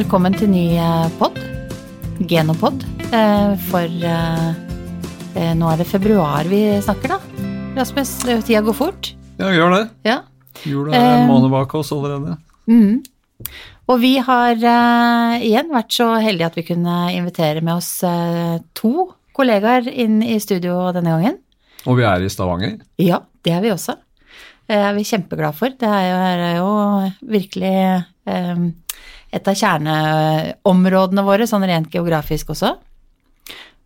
Velkommen til ny eh, pod, Genopod. eh, For eh, nå er det februar vi snakker, da. Rasmus, det- tida går fort. Ja, gjør det. Ja. Jula er en måned bak oss allerede. Mm. Og vi har igjen vært så heldige at vi kunne invitere med oss to kollegaer inn i studio denne gangen. Og vi er i Stavanger. Ja, det er vi også. Det er vi kjempeglade for. Det er jo, er jo virkelig et av kjerneområdene våre, sånn rent geografisk også.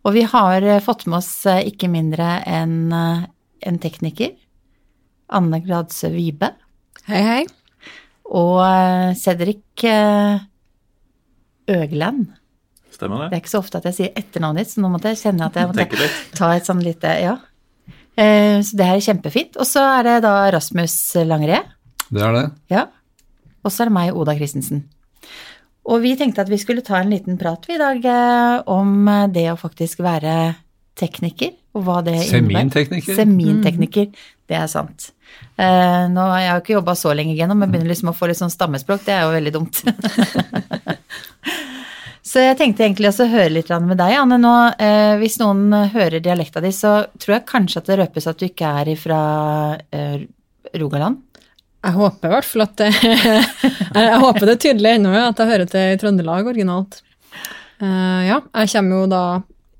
Og vi har eh, fått med oss eh, ikke mindre enn eh, en tekniker, Anne Gladsø Vibe, Hei, hei. og Cedric Øgland. Stemmer Det det? er ikke så ofte at jeg sier etternavnet ditt, så nå måtte jeg kjenne at jeg måtte ta et sånn lite Ja. Eh, Så det her er kjempefint. Og så er det da Rasmus Langre. Det er det. Ja. Og så er det meg, Oda Christensen. Og vi tenkte at vi skulle ta en liten prat i dag eh, om det å faktisk være tekniker, og hva det innebærer. Semintekniker. Semintekniker, det er sant. Nå nå, jeg har jo ikke jobba så lenge igjennom, men begynner liksom å få litt sånn stammespråk, det er jo veldig dumt. så jeg tenkte egentlig også å høre litt med deg, Anne. Nå, eh, hvis noen hører dialekta di, så tror jeg kanskje at det røpes at du ikke er fra eh, Rogaland. Jeg håper i hvert fall at det Jeg håper det er tydelig ennå at jeg hører til i Trøndelag originalt. Uh, ja, jeg kommer jo da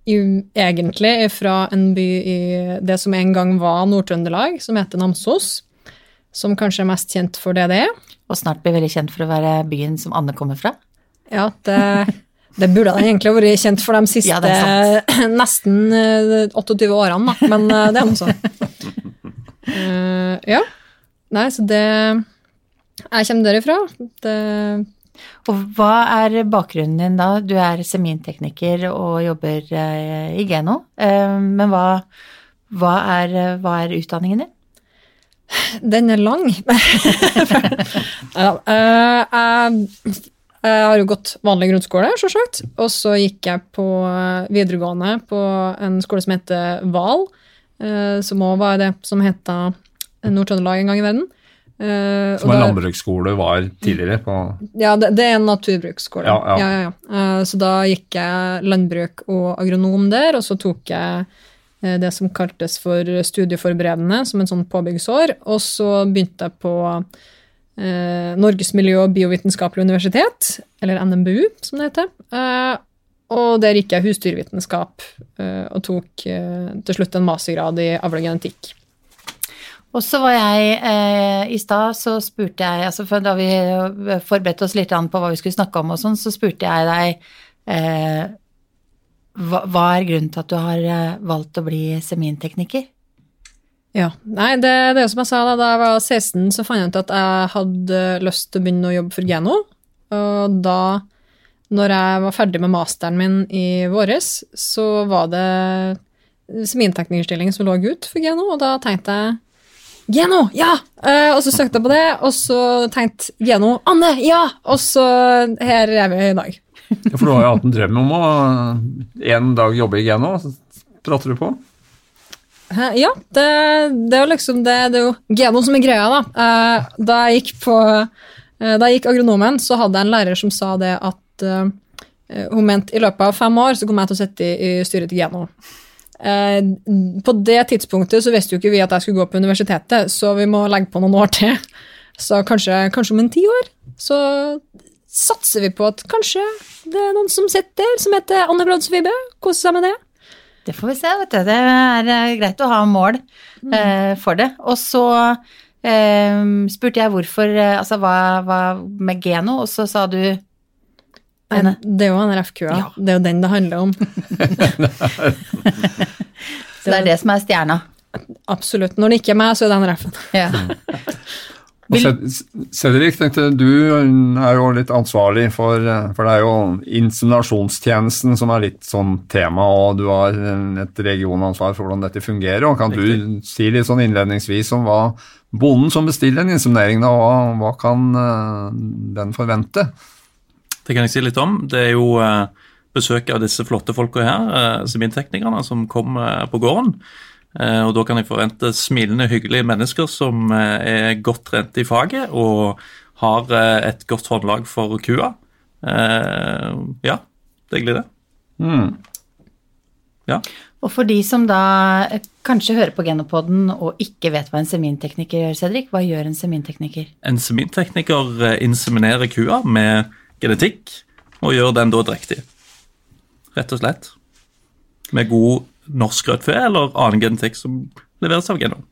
i, egentlig fra en by i det som en gang var Nord-Trøndelag, som heter Namsos. Som kanskje er mest kjent for det det er. Og snart blir veldig kjent for å være byen som Anne kommer fra. Ja, det, det burde den egentlig vært kjent for de siste Ja, nesten eh, 28 årene, da. Men eh, det er nå sånn. Uh, ja. Nei, så det Jeg kommer derifra. Det Og hva er bakgrunnen din da? Du er semintekniker og jobber eh, i Geno. Eh, men hva, hva, er, hva er utdanningen din? Den er lang. ja, eh, jeg, jeg har jo gått vanlig grunnskole, sjølsagt. Og så gikk jeg på videregående på en skole som heter Val, som òg var det som heta Nord-Trøndelag en gang i verden. Uh, Som en landbruksskole var tidligere. på... Ja, det, det er en naturbruksskole. Ja, ja. Ja. Eh, så da gikk jeg landbruk og agronom der, og så tok jeg eh, det som kaltes for studieforberedende, som en sånn påbyggsår, og så begynte jeg på eh, Norges miljø- og biovitenskapelige universitet, eller NMBU, som det heter. Eh, og der gikk jeg husdyrvitenskap eh, og tok eh, til slutt en mastergrad i avl og så var jeg eh, I stad så spurte jeg altså for Da vi eh, forberedte oss litt an på hva vi skulle snakke om, og sånn, så spurte jeg deg eh, hva, hva er grunnen til at du har eh, valgt å bli semintekniker? Ja, nei, det, det er som jeg sa da, da jeg var 16 så fant jeg ut at jeg hadde lyst til å begynne å jobbe for Geno, og da, når jeg var ferdig med masteren min i våres, så var det seminteknikerstilling som lå ut for Geno, og da tenkte jeg Geno, ja! Uh, og så søkte jeg på det, og så tenkte Geno, Anne, ja! Og så her er vi i dag. Ja, For du har jo hatt en drøm om å en dag jobbe i Geno, prater du på? Uh, Ja, det, det er jo liksom det, det er jo Geno som er greia, da. Uh, da jeg gikk på Da jeg gikk agronomen, så hadde jeg en lærer som sa det at hun mente i løpet av fem år så kom jeg til å sitte i, i styret til Geno. Eh, på det tidspunktet så visste jo ikke vi at jeg skulle gå på universitetet, så vi må legge på noen år til. Så kanskje, kanskje om en ti år så satser vi på at kanskje det er noen som sitter der, som heter Anne Bladsvibe. Koser seg med det. Det får vi se, vet du. Det er eh, greit å ha mål eh, for det. Og så eh, spurte jeg hvorfor eh, Altså hva, hva med Geno, og så sa du Det er jo NRF-kua. Ja. Det er jo den det handler om. Så det er det som er stjerna. Absolutt. Når det ikke er meg, så er det NRF-en. Ja. Og Cedric, tenkte du er jo litt ansvarlig for For det er jo inseminasjonstjenesten som er litt sånn tema, og du har et regionansvar for hvordan dette fungerer. og Kan du si litt sånn innledningsvis om hva bonden som bestiller en inseminering, da, hva, hva kan eh, den forvente? Det kan jeg si litt om. Det er jo eh, besøk av disse flotte folka her, eh, seminteknikerne, som kommer på gården. Eh, og da kan jeg forvente smilende, hyggelige mennesker som eh, er godt trente i faget og har eh, et godt håndlag for kua. Eh, ja, det er egentlig det. Mm. Ja. Og for de som da eh, kanskje hører på Genopoden og ikke vet hva en semintekniker gjør, Cedric, hva gjør en semintekniker? En semintekniker eh, inseminerer kua med genetikk og gjør den da drektig. Rett og slett. Med god norsk rødt fe eller annen genetikk som leveres av genom.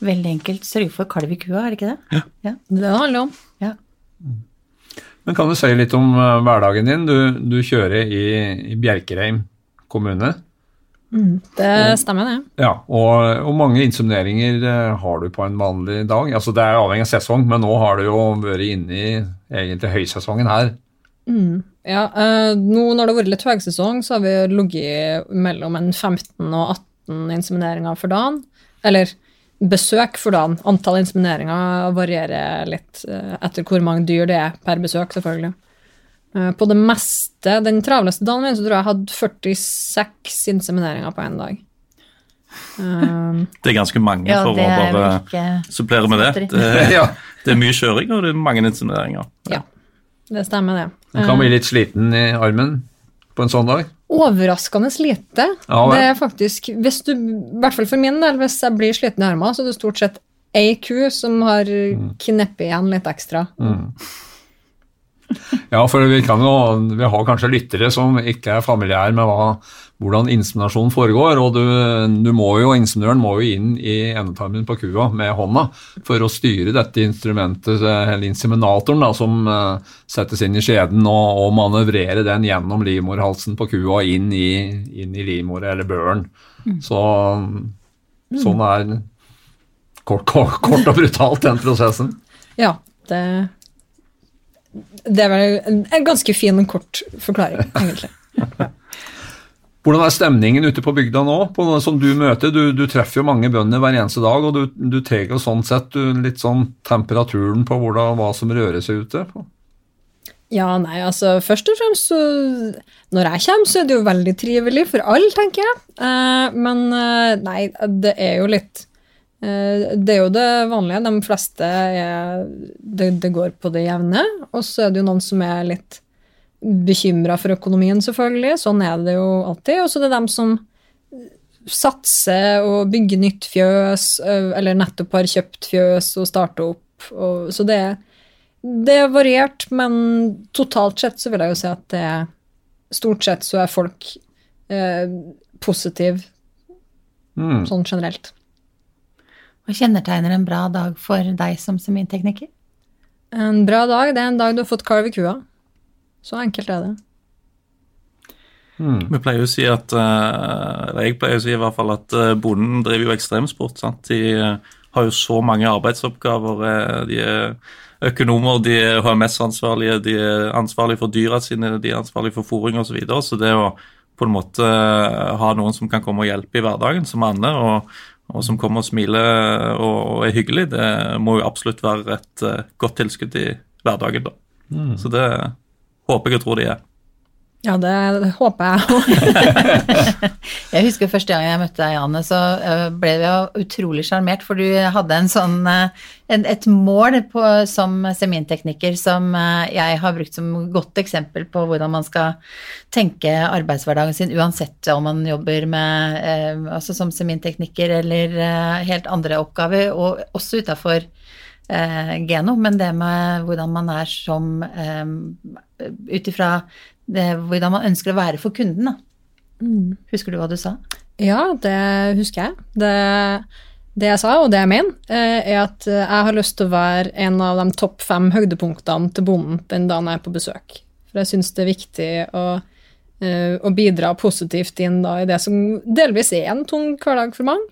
Veldig enkelt. Sørge for kalv i kua, er det ikke det? Ja. Det er det det handler om. Ja. Men kan du si litt om eh, hverdagen din? Du, du kjører i, i Bjerkreim kommune. Det stemmer, det. Ja, og Hvor mange insemineringer eh, har du på en vanlig dag? Altså Det er avhengig av sesong, men nå har du jo vært inne i egentlig høysesongen her. Ja, eh, nå når det har vært litt høysesong, så har vi ligget mellom en 15 og 18 insemineringer for dagen. Eller besøk for dagen. Antall insemineringer varierer litt eh, etter hvor mange dyr det er per besøk, selvfølgelig. Eh, på det meste, den travleste dagen min, så tror jeg jeg hadde 46 insemineringer på én dag. Um, Det er ganske mange Ja, for å bare ikke supplere med det. Det, Ja, det er mye kjøring, og det er mange insemineringer. ja, det stemmer, det. Du kan bli litt sliten i armen på en sånn dag. Overraskende lite. Ja, det er faktisk, hvis du, I hvert fall for min del, hvis jeg blir sliten i armen, så er det stort sett ei ku som har kneppet igjen litt ekstra. Ja, for vi, kan jo, vi har kanskje lyttere som ikke er familiære med hva, hvordan inseminasjon foregår. og du, du må jo, Inseminøren må jo inn i endetarmen på kua med hånda for å styre dette instrumentet, eller inseminatoren, da, som uh, settes inn i skjeden, og, og manøvrere den gjennom livmorhalsen på kua inn i, inn i livmora eller børen. Så sånn er kort, kort, kort og brutalt den prosessen. Ja, det Det var en, en ganske fin og kort forklaring, egentlig. Hvordan er stemningen ute på bygda nå, på, som du møter? Du, du treffer jo mange bønder hver eneste dag, og du, du tar sånn sett du, litt sånn temperaturen på hvordan, hva som rører seg ute. På. Ja, nei, altså først og fremst så Når jeg kommer, så er det jo veldig trivelig for alle, tenker jeg. Eh, men eh, nei, det er jo litt Det er jo det vanlige. De fleste er det, det går på det jevne. Og så er det jo noen som er litt bekymra for økonomien, selvfølgelig. Sånn er det jo alltid. Og så er det dem som satser og bygger nytt fjøs, eh, eller nettopp har kjøpt fjøs og starter opp. Og, så det er det er variert, men totalt sett så vil jeg jo si at det er Stort sett så er folk eh, positive Mm. sånn generelt. Hva kjennetegner en bra dag for deg som semintekniker? En bra dag, det er en dag du har fått kalv i kua. Så enkelt er det. Mm. Vi pleier jo å si at eh, eller Jeg pleier å si i hvert fall at eh, bonden driver jo ekstremsport. sant? De eh, har jo så mange arbeidsoppgaver. De er økonomer, de er HMS-ansvarlige, de er ansvarlige for dyra sine, de er ansvarlige for fôring osv. Så, videre. så det å på en måte ha noen som kan komme og hjelpe i hverdagen, som Anne, og, og som kommer og smiler og, er hyggelig, det må jo absolutt være et eh, godt tilskudd i hverdagen. da. Så det håper jeg og tror de er. Ja, det, håper jeg òg. Jeg husker første gang jeg møtte deg, Anne, så øh, ble vi jo utrolig sjarmert, for du hadde en sånn, øh, en, et mål på, som semintekniker som øh, jeg har brukt som godt eksempel på hvordan man skal tenke arbeidshverdagen sin, uansett om man jobber med, altså som semintekniker eller helt andre oppgaver, og også utafor Geno, men det med hvordan man er som Ut ifra hvordan man ønsker å være for kunden, da. Husker du hva du sa? Ja, det husker jeg. Det, det jeg sa, og det jeg mener, eh, er at eh, jeg har lyst til å være en av de topp fem høydepunktene til bonden den dagen jeg er på besøk. For jeg syns det er viktig å, eh, å bidra positivt inn da, i det som delvis er en tung hverdag for mange.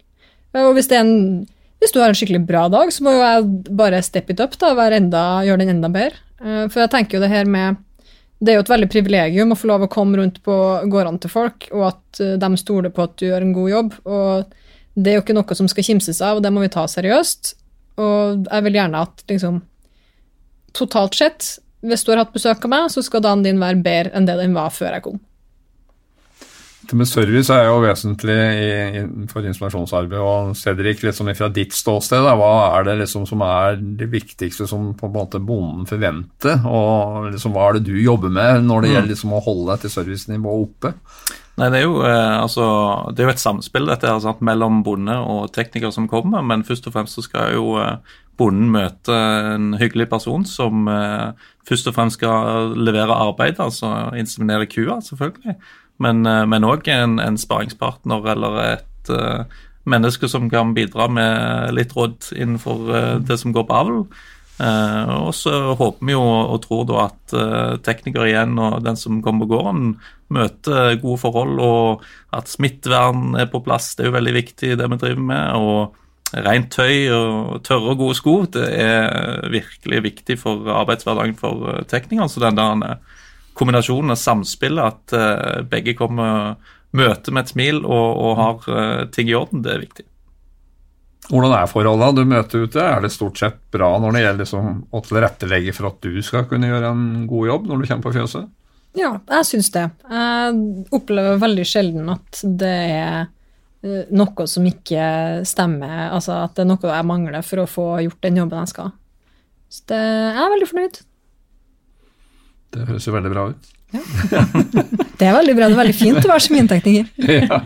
Og hvis, det en, hvis du har en skikkelig bra dag, så må jo jeg bare steppe it up, da, være enda, gjøre den enda bedre. For jeg tenker jo det her med det er jo et veldig privilegium å få lov å komme rundt på gårdene til folk, og at eh, de stoler på at du gjør en god jobb. og Det er jo ikke noe som skal kimses av, og det må vi ta seriøst. Og jeg vil gjerne at liksom Totalt sett, hvis du har hatt besøk av meg, så skal dagen din være bedre enn det den var før jeg kom. Det med service er jo vesentlig i, for informasjonsarbeid. og Cedric, liksom fra ditt ståsted, da, hva er det liksom som er det viktigste som på en måte bonden forventer? Og liksom, hva er det du jobber med når det mm. gjelder liksom å holde deg til servicenivået oppe? Nei, det er, jo, eh, altså, det er jo et samspill dette her, sant, mellom bonde og tekniker som kommer, men først og fremst så skal jo eh, bonden møte en hyggelig person som eh, først og fremst skal levere arbeid, altså inseminere kua, selvfølgelig men òg eh, en, en sparingspartner eller et uh, menneske som kan bidra med litt råd innenfor uh, det som går på avl. Uh, og så håper vi jo og tror da at tekniker igjen og den som kommer på gården, møter gode forhold, og at smittevern er på plass. Det er jo veldig viktig, det vi driver med. og Rent tøy og tørre og gode sko det er virkelig viktig for arbeidshverdagen for teknikeren. Så den der kombinasjonen av samspillet, at uh, begge kommer møter med et smil og, og har uh, ting i orden, det er viktig. Hvordan er forholdene du møter ute? Er det stort sett bra når det gjelder liksom å tilrettelegge for at du skal kunne gjøre en god jobb når du kommer på fjøset? Ja, jeg syns det. Jeg opplever veldig sjelden at det er eh, noe som ikke stemmer, altså at det er noe jeg mangler for å få gjort den jobben jeg skal. Så det, jeg er veldig fornøyd. Det høres jo veldig bra ut. Ja. det er veldig bra. Det er veldig fint å være semintekniker. ja.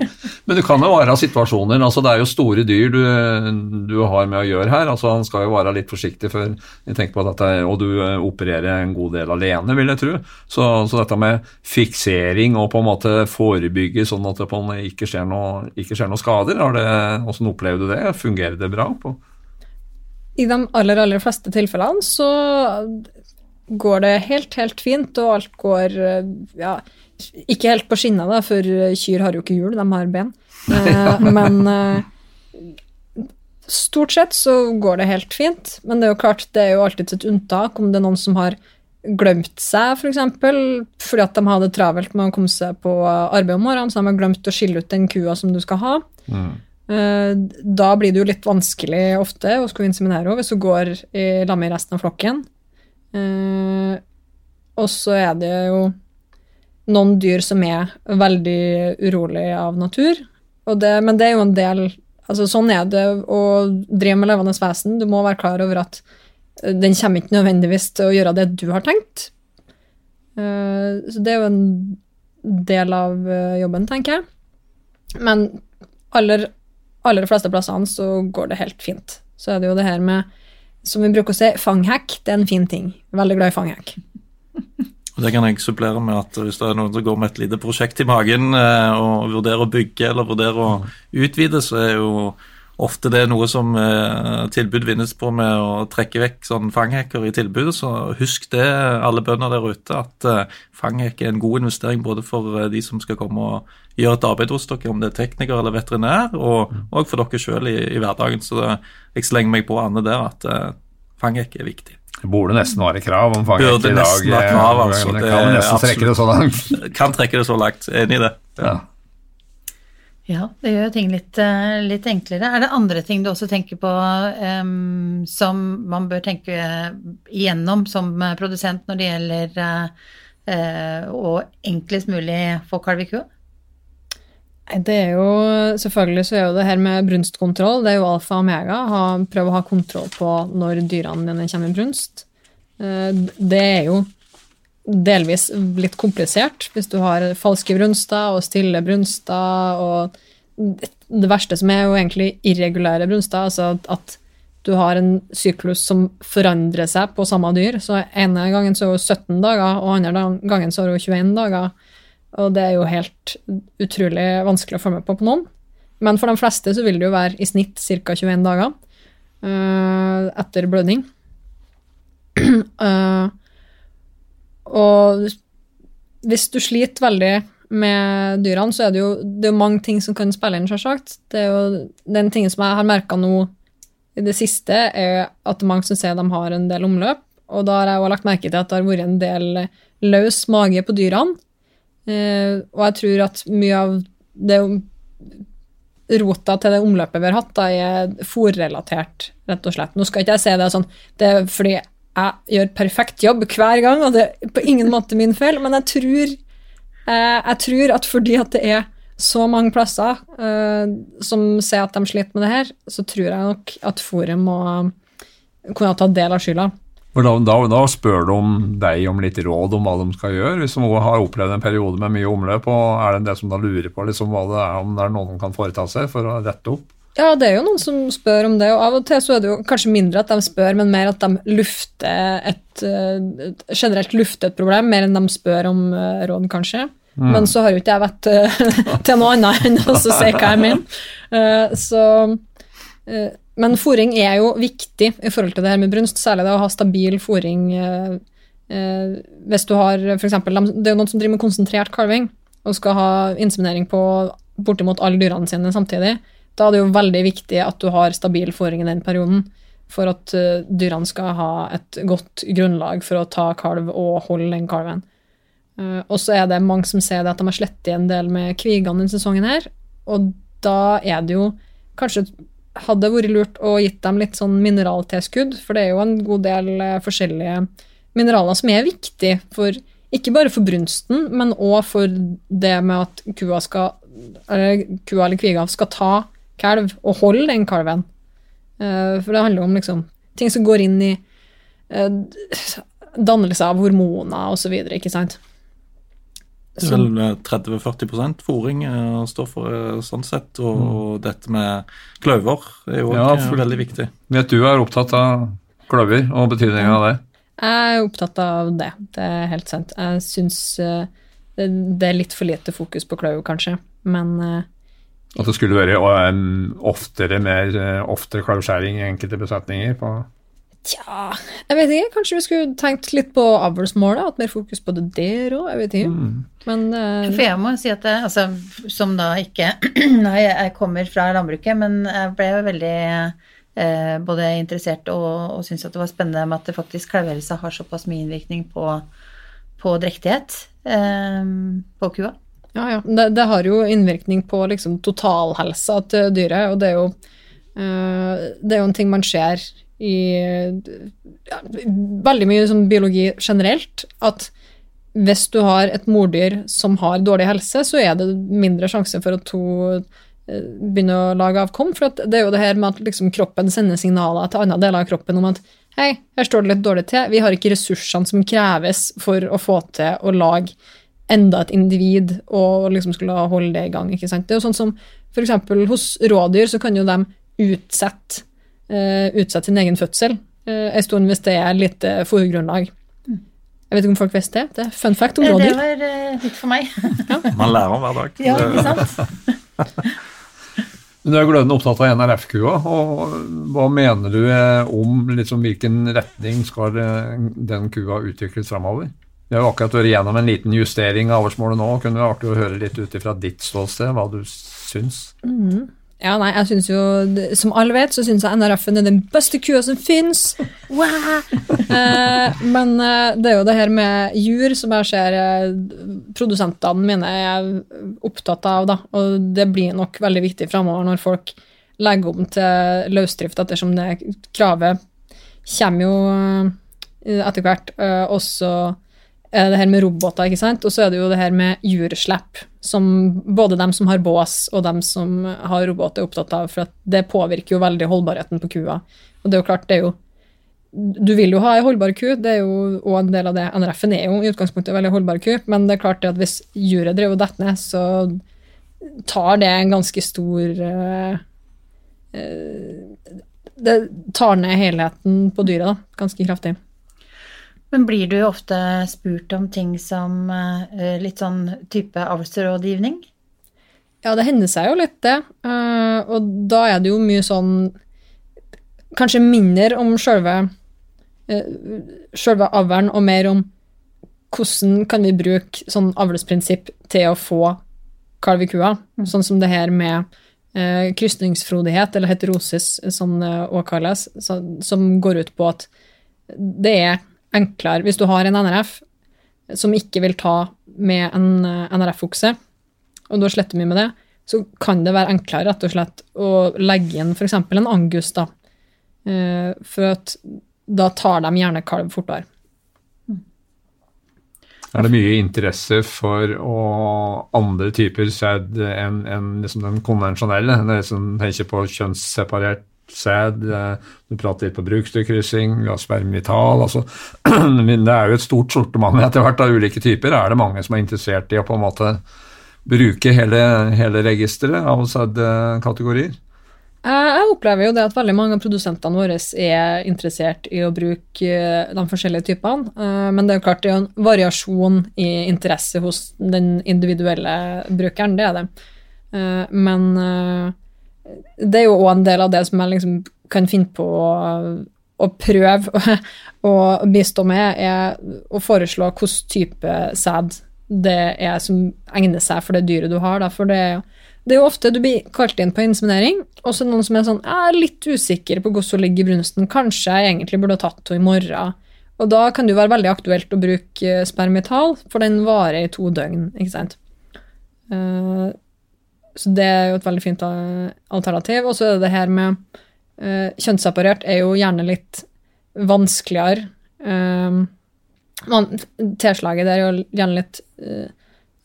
Men det kan jo være situasjoner. altså Det er jo store dyr du, du, har med å gjøre her. altså Han skal jo være litt forsiktig for jeg tenker på dette, og du eh, opererer en god del alene, vil jeg tro. Så, så dette med fiksering og på en måte forebygge sånn at det ikke skjer noe, ikke skjer noe skader, har det, hvordan opplever du det? Fungerer det bra? på i de aller, aller fleste tilfellene så går det helt, helt fint, og alt går eh, ja, ikke helt på skinna, da, for kyr har jo ikke hjul, de har ben. Eh, men eh, stort sett så går det helt fint. Men det er jo klart, det er jo alltid et unntak om det er noen som har glemt seg, f.eks. For eksempel, fordi at de hadde travelt med å komme seg på arbeid om morgenen, så de har glemt å skille ut den kua som du skal ha. Mm. Da blir det jo litt vanskelig ofte å skulle inseminere henne hvis hun går i lag med resten av flokken. Uh, og så er det jo noen dyr som er veldig urolig av natur. Det, men det er jo en del altså Sånn er det å drive med levende vesen. Du må være klar over at eh, den kommer ikke nødvendigvis til å gjøre det du har tenkt. Eh, så det er jo en del av jobben, tenker jeg. Men aller, aller fleste plassene så går det helt fint. Så er det jo det her med som vi bruker å si, fanghekk, det er en fin ting. Veldig glad i fanghekk. Det kan jeg supplere med at hvis det er noen som går med et lite prosjekt i magen eh, og vurderer å bygge eller vurderer å utvide, så er jo ofte det noe som eh, tilbud vinnes på med å trekke vekk sånn fanghekker i tilbudet. Så husk det, alle bønder der ute, at eh, fanghekk er en god investering både for de som skal komme og gjøre et arbeid hos dere, om det er tekniker eller veterinær, og, og for dere sjøl i, i, hverdagen. Så det, jeg slenger meg på Anne der at fanghekk er viktig. Det burde nesten være krav om fanghekk i dag. Burde nesten være krav, altså. Det, kan nesten trekke det så langt. kan trekke det så langt, enig i det. Ja. Ja, det gjør ting litt, eh, litt, enklere. Er det andre ting du også tenker på um, som man bør tenke igjennom som produsent når det gjelder uh, å enklest mulig få kalv i kua? Det er jo Selvfølgelig så er jo det her med brunstkontroll det er jo alfa og omega. Prøve å ha kontroll på når dyrene dine kommer i brunst. Det er jo delvis litt komplisert hvis du har falske brunster og stille brunster og Det verste som er jo egentlig irregulære brunster, altså at du har en syklus som forandrer seg på samme dyr. Så ene gangen så er hun 17 dager, og andre gangen så er hun 21 dager. Og det er jo helt utrolig vanskelig å følge med på på noen. Men for de fleste så vil det jo være i snitt ca. 21 dager uh, etter blødning. uh, Og hvis du sliter veldig med dyrene, så er det jo det er mange ting som kan spille inn, selvsagt. Det er jo den tingen som jeg har merka nå i det siste, er at det er mange som sier de har en del omløp. Og da har jeg også lagt merke til at det har vært en del løs mage på dyrene. Eh, og jeg tror at mye av det rota til det omløpet vi har hatt, da er fòrrelatert, rett og slett. Nå skal ikke jeg si det sånn, det er fordi jeg gjør perfekt jobb hver gang, og det er på ingen måte min feil, men jeg tror, eh, jeg tror at fordi at det er så mange plasser eh, som sier at de sliter med det her, så tror jeg nok at Forum må kunne ta del av skylda. Da, da, da, spør de deg om litt råd om hva de skal gjøre, hvis de har opplevd en periode med mye omløp, og er det det som da lurer på liksom, hva det er, om det er noen de kan foreta seg for å rette opp? Ja, det er jo noen som spør om det, og av og til så er det jo kanskje mindre at de spør, men mer at de lufter et, et generelt lufter et problem, mer enn de spør om uh, råd, kanskje. Mm. Men så har jo ikke jeg vært uh, til noe annet enn å si hva jeg mener. Så men fòring er jo viktig i forhold til det her med brunst, særlig det å ha stabil fòring. Eh, eh, hvis du har eksempel, Det er jo noen som driver med konsentrert kalving og skal ha inseminering på bortimot alle dyrene sine samtidig. Da er det jo veldig viktig at du har stabil fòring i den perioden for at uh, dyrene skal ha et godt grunnlag for å ta kalv og holde den kalven. Uh, og så er det mange som sier at de har slettet en del med kvigene denne sesongen her, og da er det jo kanskje hadde vært lurt å gitt dem litt sånn mineraltilskudd, for det er jo en god del eh, forskjellige mineraler som er viktig for ikke bare for brunsten, men òg for det med at kua, skal, eller, kua eller kviga skal ta kalv og holde den kalven. Uh, for det handler om liksom, ting som går inn i uh, dannelse av hormoner osv., ikke sant. Det er vel 30-40 fòring fôring står for sånn sett, og, mm. dette med kløver er jo ja, for, veldig viktig. Vet du er opptatt av kløver og betydningen av det? Jeg er opptatt av det, det er helt sant. Jeg syns det, det, er litt for lite fokus på kløver, kanskje, men At det skulle være oftere, mer, oftere kløvskjæring i enkelte besetninger? på Tja, jeg vet ikke. Kanskje vi skulle tenkt litt på avlsmålet? Hatt mer fokus på det der òg? Jeg vet ikke. Mm. Men uh, For jeg må si at jeg, altså, som da ikke Nei, jeg kommer fra landbruket, men jeg ble veldig eh, både interessert og, og syntes at det var spennende med at det faktisk klauehelse har såpass mye innvirkning på, på drektighet eh, på kua. Ja, ja. Det, det, har jo innvirkning på liksom totalhelsa til dyret, og det er jo det er jo en ting man ser i ja, veldig mye sånn biologi generelt, at hvis du har et mordyr som har dårlig helse, så er det mindre sjanse for at hun eh, begynner å lage avkom. For det er jo det her med at liksom kroppen sender signaler til andre deler av kroppen om at hei, her står det litt dårlig til, vi har ikke ressursene som kreves for å få til å lage enda et individ og liksom skulle holde det i gang. ikke sant? Det er jo sånn som f.eks. hos rådyr så kan jo de utsette uh, utsette sin egen fødsel uh, en stund hvis det er litt uh, fòrgrunnlag. Jeg vet ikke om folk visste det. Det er fun fact om rådyr. Det var uh, nytt for meg. ja. Man lærer om hver dag. Ja, ikke sant? Men Du er glødende opptatt av NRF-kua. og Hva mener du om liksom, hvilken retning skal den kua utvikles framover? Vi har akkurat vært gjennom en liten justering av årsmålet nå. Kunne det vært artig å høre litt ut fra ditt ståsted hva du syns? Mm. Ja, nei, jeg synes jo, Som alle vet, så syns jeg NRF-en er den beste kua som fins. Wow. eh, men eh, det er jo det her med jur som jeg ser eh, produsentene mine er opptatt av. da, Og det blir nok veldig viktig framover når folk legger om til løsdrift, ettersom det kravet kommer jo eh, etter hvert. Eh, og så er det her med roboter, ikke sant? og så er det jo det her med jurslipp, som både dem som har bås og dem som har robot, er opptatt av, for det påvirker jo veldig holdbarheten på kua. Og det er jo klart, det er jo Du vil jo ha ei holdbar ku, det er jo òg en del av det. NRF-en er jo i utgangspunktet en veldig holdbar ku, men det er klart det at hvis juret driver og detter ned, så tar det en ganske stor uh, uh, Det tar ned helheten på dyret, da, ganske kraftig. Men blir du ofte spurt om ting som uh, litt sånn type avlsrådgivning? Ja, det hender seg jo litt, det. Uh, og da er det jo mye sånn Kanskje mindre om sjølve uh, avlen, og mer om hvordan kan vi bruke sånn avlsprinsipp til å få kalv i kua. Mm. Sånn som det her med uh, krysningsfrodighet, eller heterosis, som det òg kalles, som går ut på at det er enklere hvis du har en NRF som ikke vil ta med en eh, NRF-okse, og du har slettet mye med det, så kan det være enklere rett og slett å legge inn f.eks. en angus, da. Eh, for at da tar de gjerne kalv fortere. Er det mye interesse for å, andre typer sæd enn en liksom den konvensjonelle? Det jeg som tenker på kjønnsseparert sæd, eh, du prater litt på bruksdyrkryssing, spermital altså, Det er jo et stort sortiment etter hvert av ulike typer. Er det mange som er interessert i å på en måte bruke hele, hele registeret av sædkategorier? Jeg opplever jo det at veldig mange av produsentene våre er interessert i å bruke eh, de forskjellige typene, eh, men det er jo klart det er en variasjon i interesse hos den individuelle brukeren, det er det. Men det er jo òg en del av det som jeg liksom kan finne på å, å prøve å bistå med, er å foreslå hvilken type sæd det er som egner seg for det dyret du har. Da. For det, det, er jo ofte du blir kalt inn på inseminering, og så er noen som er sånn Jeg er litt usikker på hvordan hun ligger i brunsten, kanskje jeg egentlig burde ha tatt henne i morgen. Og da kan det jo være veldig aktuelt å bruke spermital, for den varer i to døgn, ikke sant. Uh, så det er jo et veldig fint eh, alternativ. Og så er det det her med uh, Kjønnsseparert er jo gjerne litt vanskeligere. Um, Tilslaget der er jo gjerne litt uh,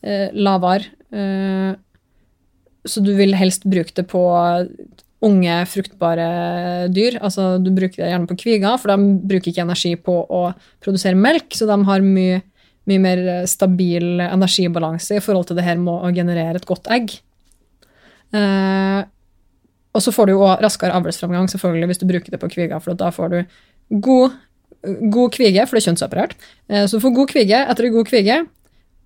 uh, lavere. Uh, så du vil helst bruke det på unge, fruktbare dyr. Altså du bruker det gjerne på kviger, for de bruker ikke energi på å produsere melk, så de har mye, mye mer stabil energibalanse i forhold til det her med å generere et godt egg. Eh, og så får du jo òg raskere avlsframgang selvfølgelig hvis du bruker det på kviga, for da får du god, god kvige, for det er kjønnsoperert. Eh, så du får god kvige etter god kvige,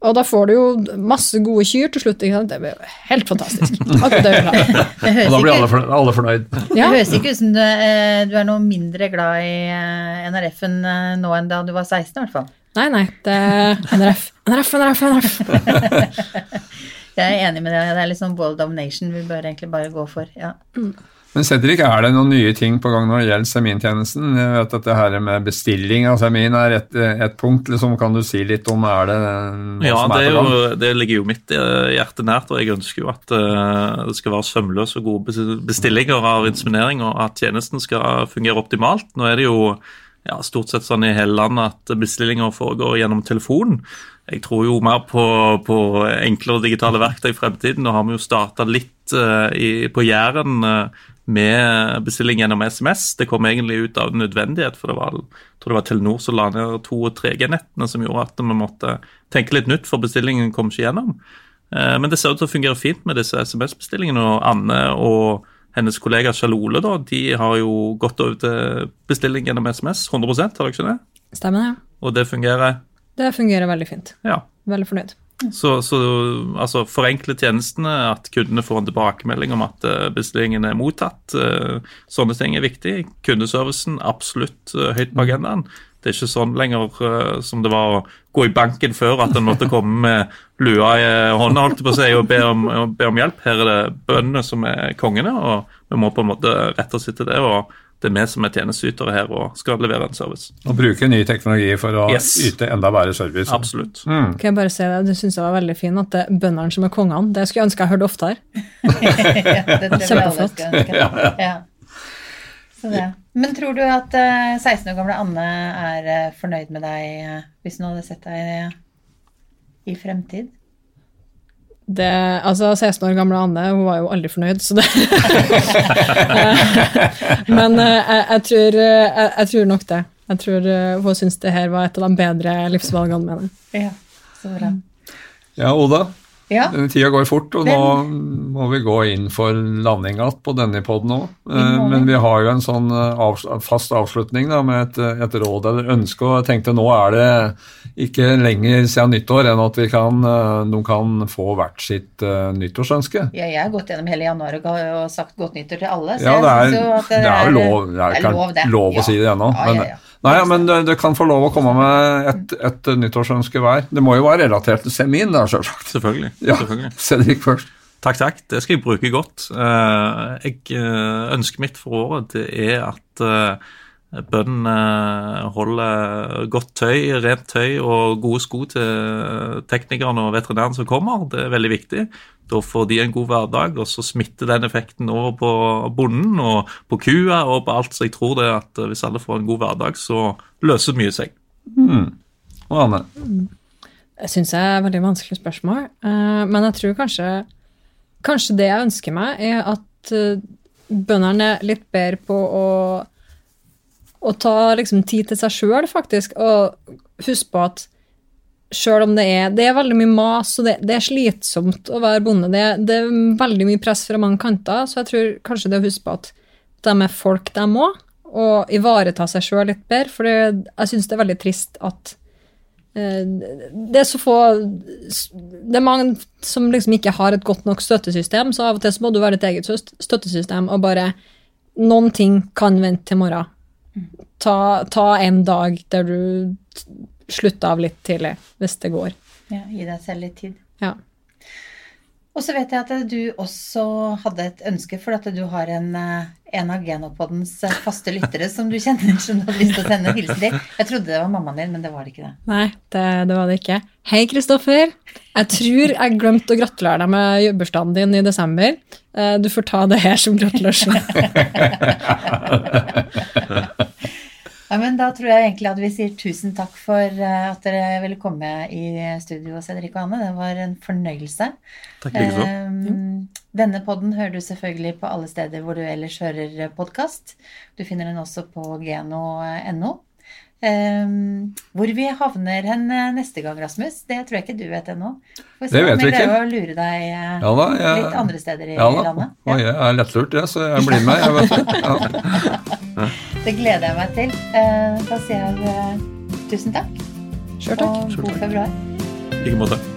og da får du jo masse gode kyr til slutt. Det blir helt fantastisk. Akkurat det vil og da blir alle, fornøyd. Alle fornøyd. Ja. Det høres ikke ut som du, eh, du, er noe mindre glad i eh, NRF-en nå enn da du var 16, i hvert fall. Nei, nei. Det er NRF, NRF, NRF, NRF. Jeg er enig med deg. Det er litt sånn ball domination vi bør egentlig bare gå for. ja. Mm. Men Cedric, er det noen nye ting på gang når det gjelder semintjenesten? Jeg vet at det her med bestilling av semin er et, et punkt. Liksom, kan du si litt om er det Ja, som er det, jo, det ligger jo mitt eh, hjerte nært, og jeg ønsker jo at uh, det skal være sømløse og gode bestillinger av inseminering, og at tjenesten skal fungere optimalt. Nå er det jo ja, stort sett sånn i hele landet at bestillinger foregår gjennom telefon. Jeg tror jo mer på, på enklere digitale verktøy i fremtiden. Nå har vi jo starta litt uh, i, på Jæren uh, med bestilling gjennom SMS. Det kom egentlig ut av nødvendighet, for det var, jeg tror det var Telenor som la ned to- og 3G-nettene som gjorde at vi måtte tenke litt nytt, for bestillingen kom ikke gjennom. Uh, men det ser ut til å fungere fint med disse SMS-bestillingene. og Anne og hennes kollega Sjalole da, de har jo gått over til bestilling gjennom SMS. 100 har dere ikke det? Stemmer det. Og det fungerer? Det fungerer veldig fint. Ja. Veldig fornøyd. Så, så altså, forenkle tjenestene, at kundene får en tilbakemelding om at eh, bestillingen er mottatt. Eh, sånne ting er viktig. Kundeservicen absolutt eh, høyt på agendaen. Det er ikke sånn lenger som det var å gå i banken før, at en måtte komme med lua i hånda holdt på å si, og be om, be om hjelp. Her er det bøndene som er kongene, og vi må på en måte rette oss etter det. og det er vi som er tjenesteytere her og skal levere en service. Og bruke ny teknologi for å yes. yte enda bedre service. Absolutt. Mm. Kan jeg bare si det, Du syns det var veldig fint at det er bøndene som er kongene. Det skulle jeg ønske jeg hørte oftere. Kjempeflott. Ja, ja. Men tror du at 16 eh, år gamle Anne er eh, fornøyd med deg eh, hvis hun hadde sett deg i fremtid? Det, altså 16 år gamle Anne hun var jo aldri fornøyd, så det Men jeg, jeg, tror, jeg, jeg, tror, nok det. Jeg tror hun syns det her var et av de bedre livsvalgene mine. Ja, så bra. Ja, Oda? Ja. Tida går fort, og nå må vi gå inn for landing igjen på denne poden òg. Eh, men vi har jo en sånn eh, fast avslutning da, med et, et, råd eller ønske. og jeg tenkte Nå er det ikke lenger siden nyttår enn at vi kan, noen kan få hvert sitt uh, nyttårsønske. Ja, jeg har gått gjennom hele januar og sagt godt nyttår til alle. Så ja, det er, jo det, det er, lov, det er, det er lov, lov, å si det ennå. Ja, ja, ja. Nei, men du, kan få lov å komme med et, et nyttårsønske hver. Det må jo være relatert til semin, da, selvsagt. Selvfølgelig. Ja, Cedric først. Takk, takk. Det skal jeg bruke godt. Eh, jeg Ønsket ønsker mitt for året det er at eh, bøndene holder godt tøy, rent tøy og gode sko til teknikerne og veterinæren som kommer. Det er veldig viktig. Da får de en god hverdag, og så smitter den effekten over på bonden og på kua og på alt. Så jeg tror det at hvis alle får en god hverdag, så løser mye seg. Mm. Og Anne? Det syns jeg er et veldig vanskelig spørsmål. Eh, men jeg tror kanskje, kanskje det jeg ønsker meg, er at eh, bøndene er litt bedre på å, å ta liksom, tid til seg sjøl, faktisk. Og huske på at sjøl om det er, det er veldig mye mas, og det, det er slitsomt å være bonde, det, det, er veldig mye press fra mange kanter, så jeg tror kanskje det å huske på at de er folk de må, og ivareta seg sjøl litt bedre. For jeg syns det er veldig trist at det er så få Det er mange som liksom ikke har et godt nok støttesystem, så av og til så må du være ditt eget støttesystem og bare Noen ting kan vente til morgen. Ta, ta en dag der du slutter av litt tidlig, hvis det går. Ja, Gi deg selv litt tid. Ja. Og så vet jeg at du også hadde et ønske, for at du har en, eh, en av Genopoddens eh, faste lyttere som du kjenner som du hadde lyst til å sende hilsen til. Jeg trodde det var mammaen din, men det var det ikke det. Nei, det, det var det ikke. Hei, Kristoffer. Jeg tror jeg glemte å gratulere deg med bursdagen din i desember. Eh, du får ta det her som gratulasjon. Ja, men Da tror jeg egentlig at vi sier tusen takk for eh, at dere ville komme i studio, Cedric og Anne. Det var en fornøyelse. Takk likeså. Um, denne podden hører du selvfølgelig på alle steder hvor du ellers hører podkast. Du finner den også på geno.no. Um, hvor vi havner hen eh, neste gang, Rasmus, det tror jeg ikke du vet ennå. Det vet vi ikke. Vi å lure deg ja da, jeg, litt andre steder i ja da, landet. Ja. Jeg er lettlurt, jeg, så jeg blir med. Jeg vet Ja. Det gleder jeg meg til. Da sier jeg uh, tusen takk. Kjør takk. Og god februar. I like måte.